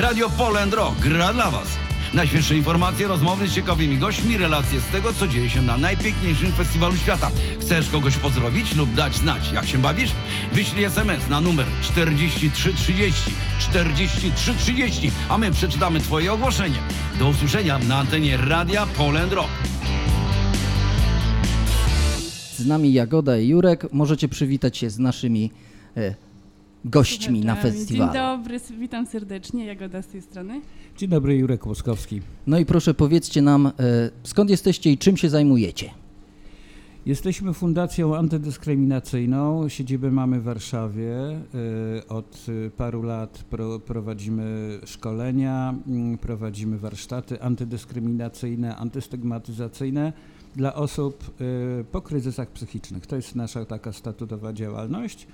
Radio Poland Rock gra dla Was. Najświeższe informacje, rozmowy z ciekawymi gośćmi, relacje z tego, co dzieje się na najpiękniejszym festiwalu świata. Chcesz kogoś pozdrowić lub dać znać, jak się bawisz? Wyślij SMS na numer 4330 4330, a my przeczytamy Twoje ogłoszenie. Do usłyszenia na antenie Radia Poland Rock. Z nami Jagoda i Jurek. Możecie przywitać się z naszymi e, gośćmi na Dzień festiwalu. dobry, s- witam serdecznie, Jagoda z tej strony. Dzień dobry, Jurek Łoskowski. No i proszę powiedzcie nam, e, skąd jesteście i czym się zajmujecie? Jesteśmy fundacją antydyskryminacyjną. Siedzibę mamy w Warszawie. Y, Od y, paru lat pro, prowadzimy szkolenia, mm, prowadzimy warsztaty antydyskryminacyjne, antystygmatyzacyjne dla osób po kryzysach psychicznych. To jest nasza taka statutowa działalność.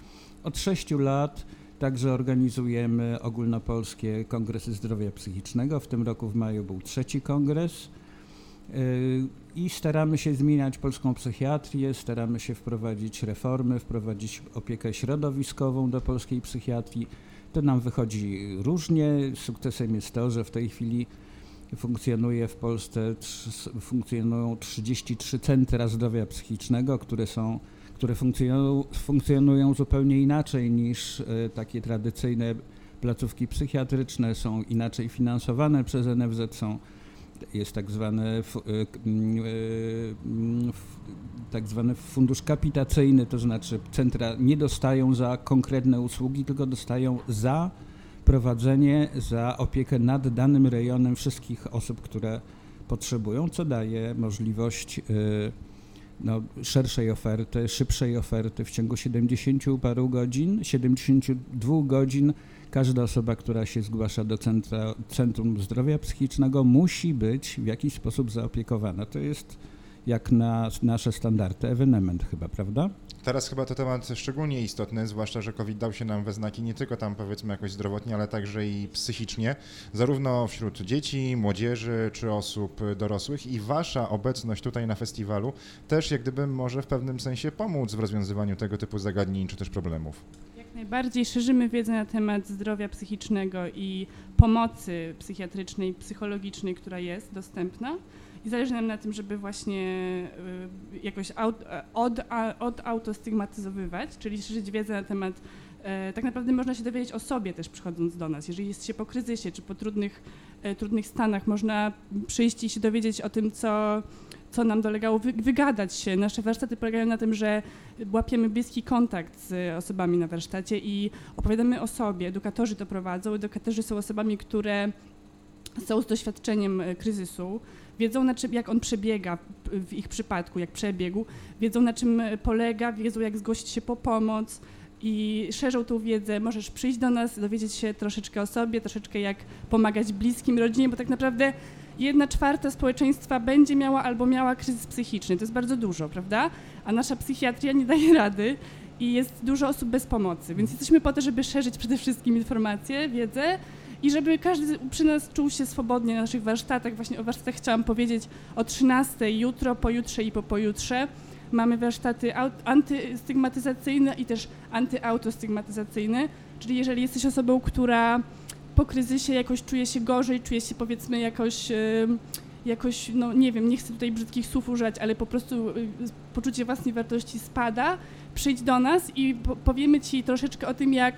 Od sześciu lat także organizujemy ogólnopolskie kongresy zdrowia psychicznego. W tym roku w maju był trzeci kongres. Y, I staramy się zmieniać polską psychiatrię, staramy się wprowadzić reformy, wprowadzić opiekę środowiskową do polskiej psychiatrii. To nam wychodzi różnie. Sukcesem jest to, że w tej chwili funkcjonuje w Polsce, funkcjonują 33 centra zdrowia psychicznego, które są które funkcjonują, funkcjonują zupełnie inaczej niż e, takie tradycyjne placówki psychiatryczne, są inaczej finansowane przez NFZ, są jest tak zwany, mm, f- tak zwany fundusz kapitacyjny, to znaczy centra nie dostają za konkretne usługi, tylko dostają za prowadzenie, za opiekę nad danym rejonem wszystkich osób, które potrzebują, co daje możliwość no, szerszej oferty, szybszej oferty w ciągu 70 paru godzin, 72 godzin każda osoba, która się zgłasza do centra, Centrum Zdrowia Psychicznego musi być w jakiś sposób zaopiekowana. To jest jak na nasze standardy ewenement chyba, prawda? Teraz chyba to temat szczególnie istotny, zwłaszcza, że COVID dał się nam we znaki nie tylko tam powiedzmy jakoś zdrowotnie, ale także i psychicznie, zarówno wśród dzieci, młodzieży czy osób dorosłych i wasza obecność tutaj na festiwalu też jak gdyby może w pewnym sensie pomóc w rozwiązywaniu tego typu zagadnień czy też problemów. Jak najbardziej szerzymy wiedzę na temat zdrowia psychicznego i pomocy psychiatrycznej, psychologicznej, która jest dostępna. I zależy nam na tym, żeby właśnie y, jakoś aut, od, a- odautostygmatyzowywać, czyli szerzyć wiedzę na temat. e, Tak naprawdę można się dowiedzieć o sobie też przychodząc do nas. Jeżeli jest się po kryzysie czy po trudnych, e, trudnych stanach, można przyjść i się dowiedzieć o tym, co, co nam dolegało, wy, wygadać się. Nasze warsztaty polegają na tym, że łapiemy bliski kontakt z osobami na warsztacie i opowiadamy o sobie. Edukatorzy to prowadzą. Edukatorzy są osobami, które są z doświadczeniem e, kryzysu, wiedzą na czym, jak on przebiega w ich przypadku, jak przebiegł, wiedzą na czym polega, wiedzą jak zgłosić się po pomoc i szerzą tą wiedzę. Możesz przyjść do nas, dowiedzieć się troszeczkę o sobie, troszeczkę jak pomagać bliskim, rodzinie, bo tak naprawdę jedna czwarta społeczeństwa będzie miała albo miała kryzys psychiczny. To jest bardzo dużo, prawda? A nasza psychiatria nie daje rady i jest dużo osób bez pomocy, więc jesteśmy po to, żeby szerzyć przede wszystkim informacje, wiedzę i żeby każdy przy nas czuł się swobodnie na naszych warsztatach. Właśnie o warsztatach chciałam powiedzieć o 13 jutro, pojutrze i po pojutrze. Mamy warsztaty antystygmatyzacyjne i też antyautostygmatyzacyjne, czyli jeżeli jesteś osobą, która po kryzysie jakoś czuje się gorzej, czuje się powiedzmy jakoś, em, jakoś no nie wiem, nie chcę tutaj brzydkich słów używać, ale po prostu y, poczucie własnej wartości spada, przyjdź do nas i po- powiemy Ci troszeczkę o tym, jak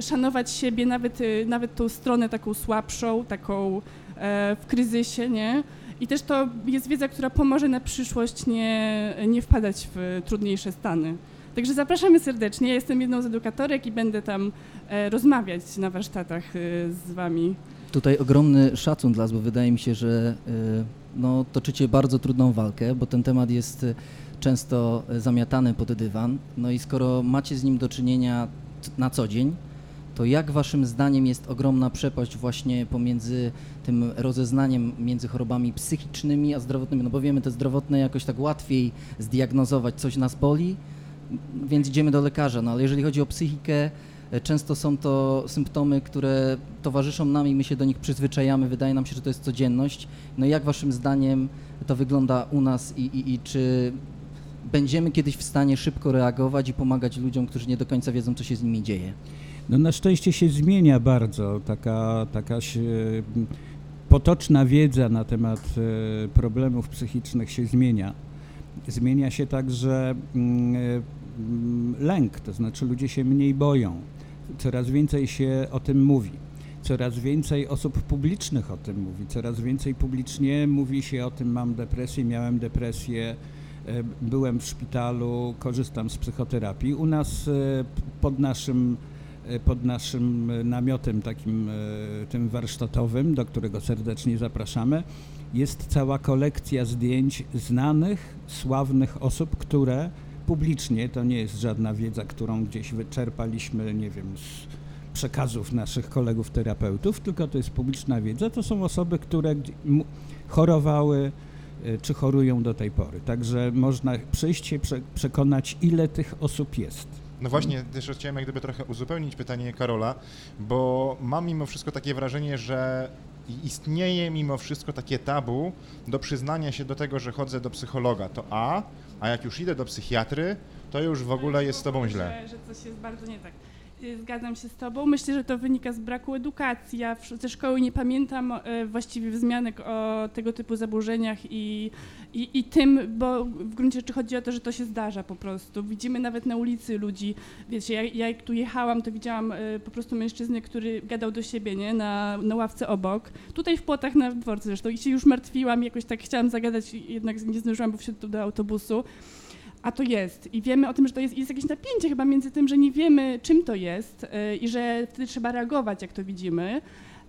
szanować siebie, nawet, y, nawet tą stronę taką słabszą, taką e, w kryzysie, nie? I też to jest wiedza, która pomoże na przyszłość nie, nie wpadać w trudniejsze stany. Także zapraszamy serdecznie. Ja jestem jedną z edukatorek i będę tam e, rozmawiać na warsztatach e, z Wami. Tutaj ogromny szacun dla Was, bo wydaje mi się, że y, no, toczycie bardzo trudną walkę, bo ten temat jest y, często y, zamiatany pod dywan. No i skoro macie z nim do czynienia na co dzień, to jak Waszym zdaniem jest ogromna przepaść właśnie pomiędzy tym rozeznaniem między chorobami psychicznymi a zdrowotnymi? No bo wiemy, te zdrowotne jakoś tak łatwiej zdiagnozować, coś nas boli, więc idziemy do lekarza. No ale jeżeli chodzi o psychikę, e, często są to symptomy, które towarzyszą nam i my się do nich przyzwyczajamy. Wydaje nam się, że to jest codzienność. No jak waszym zdaniem to wygląda u nas i, i, i czy będziemy kiedyś w stanie szybko reagować i pomagać ludziom, którzy nie do końca wiedzą, co się z nimi dzieje? No na szczęście się zmienia bardzo taka, taka się, potoczna wiedza na temat e, problemów psychicznych się zmienia. Zmienia się także mm, e, mm, lęk, to znaczy ludzie się mniej boją. Coraz więcej się o tym mówi. Coraz więcej osób publicznych o tym mówi. Coraz więcej publicznie mówi się o tym, mam depresję, miałem depresję, e, byłem w szpitalu, korzystam z psychoterapii. U nas e, pod naszym e, pod naszym e, namiotem takim e, tym warsztatowym, do którego serdecznie zapraszamy, jest cała kolekcja zdjęć znanych, sławnych osób, które publicznie, to nie jest żadna wiedza, którą gdzieś wyczerpaliśmy, nie wiem, z przekazów naszych kolegów terapeutów, tylko to jest publiczna wiedza, to są osoby, które chorowały czy chorują do tej pory. Także można przyjść się prze- przekonać, ile tych osób jest. No właśnie, też chciałem jak gdyby trochę uzupełnić pytanie Karola, bo mam mimo wszystko takie wrażenie, że istnieje mimo wszystko takie tabu do przyznania się do tego, że chodzę do psychologa, to A, a jak już idę do psychiatry, to już w ogóle jest z tobą źle. Że, że coś jest bardzo nie tak. Y, Zgadzam się z Tobą. Myślę, że to wynika z braku edukacji. Ja ze szkoły nie pamiętam e, właściwie wzmianek o tego typu zaburzeniach i, i, i tym, bo w gruncie rzeczy chodzi o to, że to się zdarza po prostu. Widzimy nawet na ulicy ludzi. Wiecie, ja, ja jak tu jechałam, to widziałam e, po prostu mężczyznę, który gadał do siebie, nie? Na, na ławce obok. Tutaj w płotach na dworcu zresztą. I się już martwiłam, jakoś tak chciałam zagadać, jednak nie zdążyłam, bo wsiadł do autobusu. A to jest. I wiemy o tym, że to jest, jest jakieś napięcie chyba między tym, że nie wiemy, czym to jest yy, i że wtedy trzeba reagować, jak to widzimy,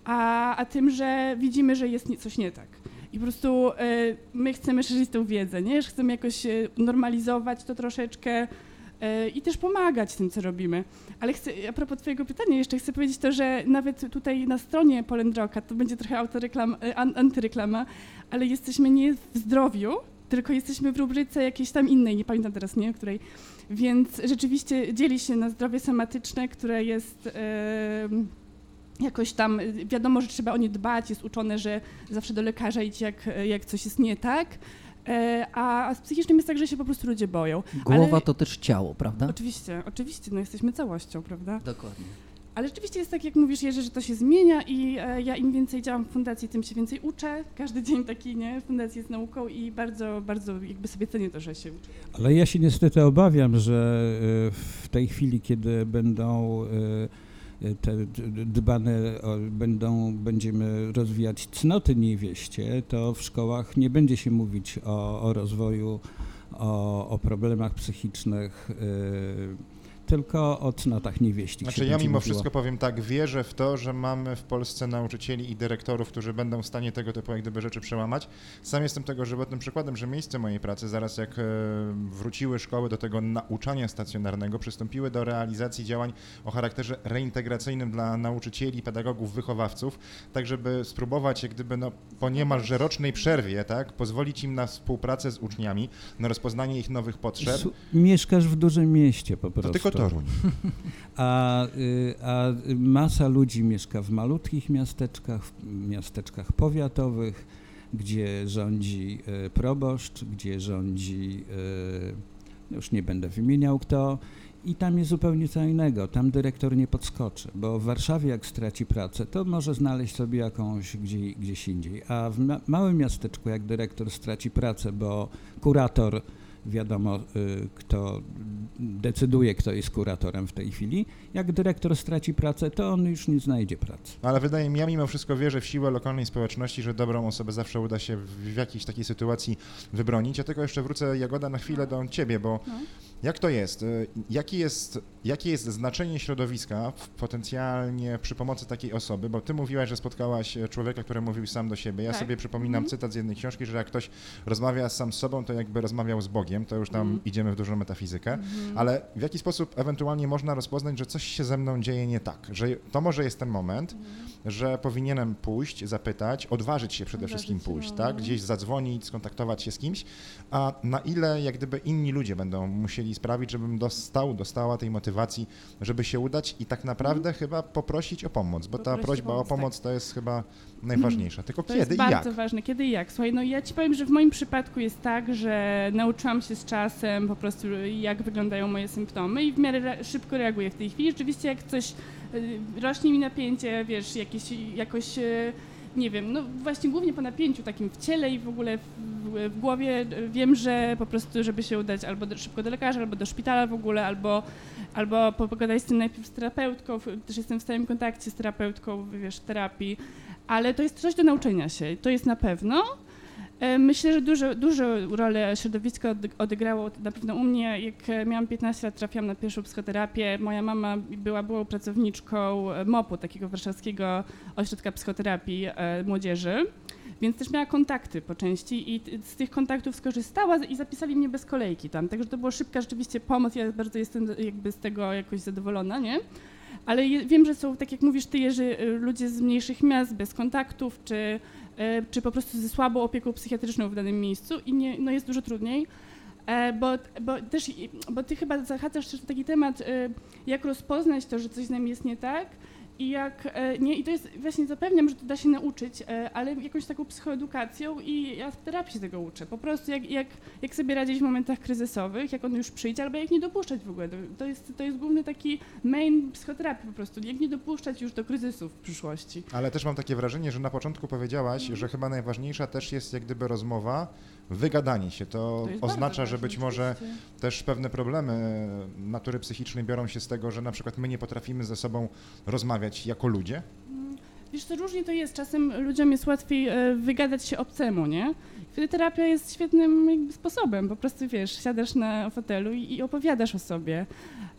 a, a tym, że widzimy, że jest coś nie tak. I po prostu yy, my chcemy szerzyć tę wiedzę, nie? Chcemy jakoś yy, normalizować to troszeczkę i też pomagać tym, co robimy. Ale chcę, a propos twojego pytania jeszcze chcę powiedzieć to, że nawet tutaj na stronie Polendroka, to będzie trochę antyreklama, ale jesteśmy nie w zdrowiu, tylko jesteśmy w rubryce jakiejś tam innej, nie pamiętam teraz, nie, której. Więc rzeczywiście dzieli się na zdrowie somatyczne, które jest jakoś tam, wiadomo, że trzeba o nie dbać, jest uczone, że zawsze do lekarza idź, jak, jak coś jest nie tak. E, a, a z psychicznym jest tak, że się po prostu ludzie boją. Głowa Ale- to też ciało, prawda? Oczywiście, oczywiście, no jesteśmy całością, prawda? Dokładnie. Ale rzeczywiście jest tak, jak mówisz, Jerzy, że to się zmienia i e, ja im więcej działam w fundacji, tym się więcej uczę. Każdy dzień taki, nie? Fundacja jest nauką i bardzo, bardzo jakby sobie cenię to, że się uczę. Ale ja się niestety obawiam, że y, w tej chwili, kiedy będą y, te dbane, będą, będziemy rozwijać cnoty niewieście, to w szkołach nie będzie się mówić o, o rozwoju, o, o problemach psychicznych, tylko o cnotach niewieści. Znaczy ja mimo wszystko powiem tak, wierzę w to, że mamy w Polsce nauczycieli i dyrektorów, którzy będą w stanie tego typu jak gdyby rzeczy przełamać. Sam jestem tego żywotnym przykładem, że miejsce mojej pracy, zaraz jak e, wróciły szkoły do tego nauczania stacjonarnego, przystąpiły do realizacji działań o charakterze reintegracyjnym dla nauczycieli, pedagogów, wychowawców, tak żeby spróbować jak gdyby no, po niemalże rocznej przerwie, tak, pozwolić im na współpracę z uczniami, na rozpoznanie ich nowych potrzeb. Mieszkasz w dużym mieście po To prostu. tylko Toruń. A, y, a masa ludzi mieszka w malutkich miasteczkach, w miasteczkach powiatowych, gdzie rządzi y, proboszcz, gdzie rządzi, y, już nie będę wymieniał kto, i tam jest zupełnie co innego. Tam dyrektor nie podskoczy, bo w Warszawie jak straci pracę, to może znaleźć sobie jakąś gdzie, gdzieś indziej. A w ma- małym miasteczku, jak dyrektor straci pracę, bo kurator wiadomo, y, kto decyduje, kto jest kuratorem w tej chwili. Jak dyrektor straci pracę, to on już nie znajdzie pracy. Ale wydaje mi się, ja mimo wszystko wierzę w siłę lokalnej społeczności, że dobrą osobę zawsze uda się w, jakiejś takiej sytuacji wybronić. Ja tylko jeszcze wrócę, Jagoda, na chwilę do ciebie, bo No. jak to jest? Y, Jaki jest, jakie jest znaczenie środowiska potencjalnie przy pomocy takiej osoby? Bo ty mówiłaś, że spotkałaś e, człowieka, który mówił sam do siebie. Ja Tak. sobie przypominam Mhm. cytat z jednej książki, że jak ktoś rozmawia sam z sobą, to jakby rozmawiał z Bogiem. To już tam Mhm. idziemy w dużą metafizykę. Ale w jaki sposób ewentualnie można rozpoznać, że coś się ze mną dzieje nie tak? Że to może jest ten moment, że powinienem pójść, zapytać, odważyć się przede Odważyć wszystkim pójść, no. tak? Gdzieś zadzwonić, skontaktować się z kimś, a na ile jak gdyby inni ludzie będą musieli sprawić, żebym dostał, dostała tej motywacji, żeby się udać i tak naprawdę chyba poprosić o pomoc, bo ta Mhm. Poprosić o prośba o pomoc, pomoc to jest chyba najważniejsza. Tylko To kiedy jest i bardzo jak? ważne, kiedy i jak. Słuchaj, no ja ci powiem, że w moim przypadku jest tak, że nauczyłam się się z czasem, po prostu jak wyglądają moje symptomy i w miarę szybko reaguję w tej chwili. Rzeczywiście jak coś y, rośnie mi napięcie, wiesz, jakieś, jakoś, y, nie wiem, no właśnie głównie po napięciu takim w ciele i w ogóle w, w, w głowie wiem, że po prostu, żeby się udać albo do, szybko do lekarza, albo do szpitala w ogóle, albo, albo po- pogadać z tym najpierw z terapeutką, też jestem w stałym kontakcie z terapeutką, wiesz, terapii, ale to jest coś do nauczenia się, to jest na pewno. E, Myślę, że dużo, dużo rolę środowisko odeg- odegrało na pewno u mnie. Jak e, miałam 15 lat, trafiłam na pierwszą psychoterapię. Moja mama była byłą pracowniczką e, MOP-u, takiego warszawskiego ośrodka psychoterapii młodzieży, więc też miała kontakty po części i z tych kontaktów skorzystała i zapisali mnie bez kolejki tam. Także to była szybka rzeczywiście pomoc. Ja bardzo jestem jakby z tego jakoś zadowolona, nie? Ale wiem, że są, tak jak mówisz ty, Jerzy, ludzie z mniejszych miast bez kontaktów, czy, czy po prostu ze słabą opieką psychiatryczną w danym miejscu i nie, no jest dużo trudniej. E, Bo, bo też, bo ty chyba zahaczasz też taki temat, y, jak rozpoznać to, że coś z nami jest nie tak i jak, e, nie, i to jest, właśnie zapewniam, że to da się nauczyć, e, ale jakąś taką psychoedukacją i ja w terapii się tego uczę. Po prostu jak, jak, jak sobie radzić w momentach kryzysowych, jak on już przyjdzie, albo jak nie dopuszczać w ogóle. To jest, to jest główny taki main psychoterapii po prostu, jak nie dopuszczać już do kryzysów w przyszłości. Ale też mam takie wrażenie, że na początku powiedziałaś, Mhm. że chyba najważniejsza też jest jak gdyby rozmowa, wygadanie się. To, To oznacza, że być może oczywiście. też pewne problemy natury psychicznej biorą się z tego, że na przykład my nie potrafimy ze sobą rozmawiać jako ludzie. Wiesz co, różnie to jest. Czasem ludziom jest łatwiej e, wygadać się obcemu, nie? Wtedy terapia jest świetnym sposobem. Po prostu, wiesz, siadasz na fotelu i, i opowiadasz o sobie.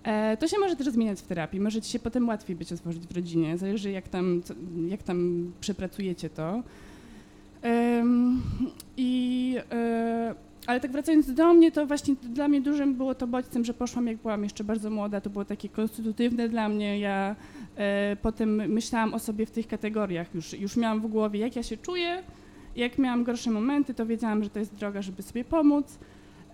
E, to się może też zmieniać w terapii. Może ci się potem łatwiej być otworzyć w rodzinie. Zależy, jak tam, co, jak tam przepracujecie to. I... E, ale tak wracając do mnie, to właśnie dla mnie dużym było to bodźcem, że poszłam jak byłam jeszcze bardzo młoda. To było takie konstytutywne dla mnie. Ja E, Potem myślałam o sobie w tych kategoriach. Już, już miałam w głowie, jak ja się czuję. Jak miałam gorsze momenty, to wiedziałam, że to jest droga, żeby sobie pomóc.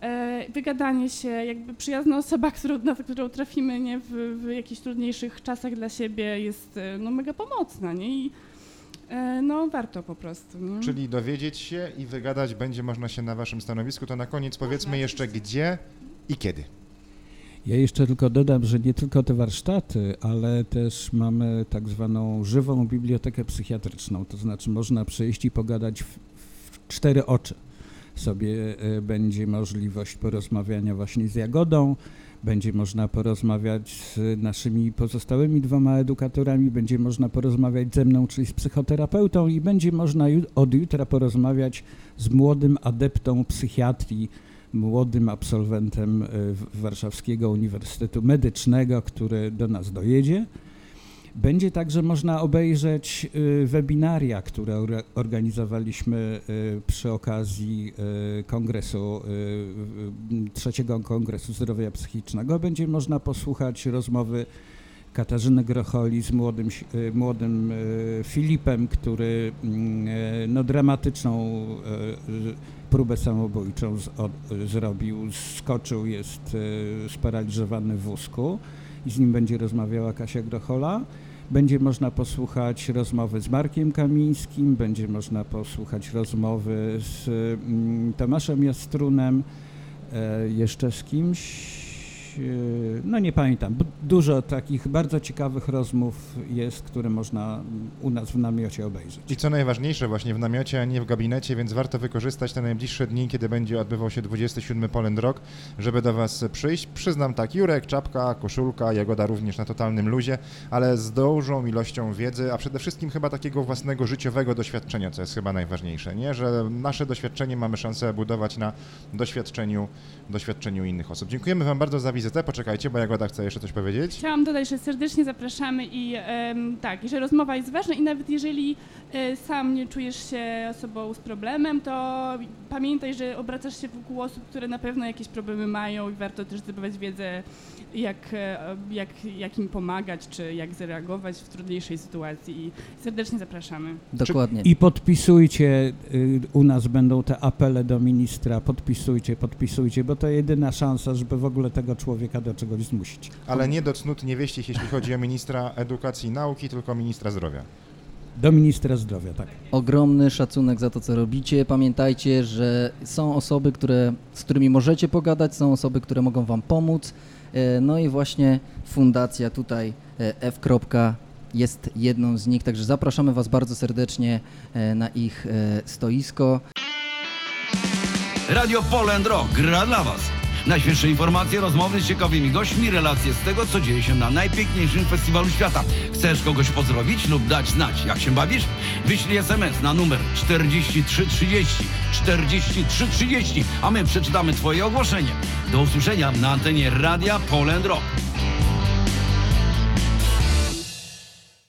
E, Wygadanie się, jakby przyjazna osoba, którą, na którą trafimy nie, w, w jakichś trudniejszych czasach dla siebie, jest no, mega pomocna. Nie? I no, warto po prostu. Nie? Czyli dowiedzieć się i wygadać będzie można się na waszym stanowisku. To na koniec powiedzmy jeszcze gdzie i kiedy. Ja jeszcze tylko dodam, że nie tylko te warsztaty, ale też mamy tak zwaną żywą bibliotekę psychiatryczną, to znaczy można przyjść i pogadać w, w cztery oczy. Sobie e, będzie możliwość porozmawiania właśnie z Jagodą, będzie można porozmawiać z naszymi pozostałymi dwoma edukatorami, będzie można porozmawiać ze mną, czyli z psychoterapeutą i będzie można od jutra porozmawiać z młodym adeptą psychiatrii, młodym absolwentem w- Warszawskiego Uniwersytetu Medycznego, który do nas dojedzie. Będzie także można obejrzeć y, webinaria, które organizowaliśmy y, przy okazji y, kongresu, trzeciego kongresu zdrowia psychicznego. Będzie można posłuchać rozmowy Katarzyny Grocholi z młodym, młodym Filipem, który mm, no, dramatyczną próbę samobójczą z, zrobił, skoczył, jest sparaliżowany w wózku i z nim będzie rozmawiała Kasia Grochola. Będzie można posłuchać rozmowy z Markiem Kamińskim, będzie można posłuchać rozmowy z mm, Tomaszem Jastrunem, e, jeszcze z kimś, no nie pamiętam. Dużo takich bardzo ciekawych rozmów jest, które można u nas w namiocie obejrzeć. I co najważniejsze, właśnie w namiocie, a nie w gabinecie, więc warto wykorzystać te najbliższe dni, kiedy będzie odbywał się 27 Poland Rock, żeby do Was przyjść. Przyznam tak, Jurek, czapka, koszulka, Jagoda również na totalnym luzie, ale z dużą ilością wiedzy, a przede wszystkim chyba takiego własnego życiowego doświadczenia, co jest chyba najważniejsze, nie? Że nasze doświadczenie mamy szansę budować na doświadczeniu, doświadczeniu innych osób. Dziękujemy Wam bardzo za wizytę. Poczekajcie, bo Jagoda chce jeszcze coś powiedzieć. Chciałam dodać, że serdecznie zapraszamy i em, tak, i że rozmowa jest ważna i nawet jeżeli e, sam nie czujesz się osobą z problemem, to pamiętaj, że obracasz się wokół osób, które na pewno jakieś problemy mają i warto też zdobywać wiedzę, jak, e, jak, jak im pomagać, czy jak zareagować w trudniejszej sytuacji i serdecznie zapraszamy. Dokładnie. I podpisujcie, y, u nas będą te apele do ministra, podpisujcie, podpisujcie, bo to jedyna szansa, żeby w ogóle tego człowieka do czegoś zmusić. Ale nie do cnót nie wieścić, jeśli chodzi o ministra edukacji i nauki, tylko ministra zdrowia. Do ministra zdrowia, tak. Ogromny szacunek za to, co robicie. Pamiętajcie, że są osoby, które, z którymi możecie pogadać, są osoby, które mogą Wam pomóc. E, No i właśnie fundacja tutaj e, F. jest jedną z nich, także zapraszamy Was bardzo serdecznie e, na ich stoisko. Radio Poland Rock gra dla Was. Najświeższe informacje, rozmowy z ciekawymi gośćmi, relacje z tego, co dzieje się na najpiękniejszym festiwalu świata. Chcesz kogoś pozdrowić lub dać znać, jak się bawisz? Wyślij SMS na numer 4330 4330, a my przeczytamy Twoje ogłoszenie. Do usłyszenia na antenie Radia Poland Rock.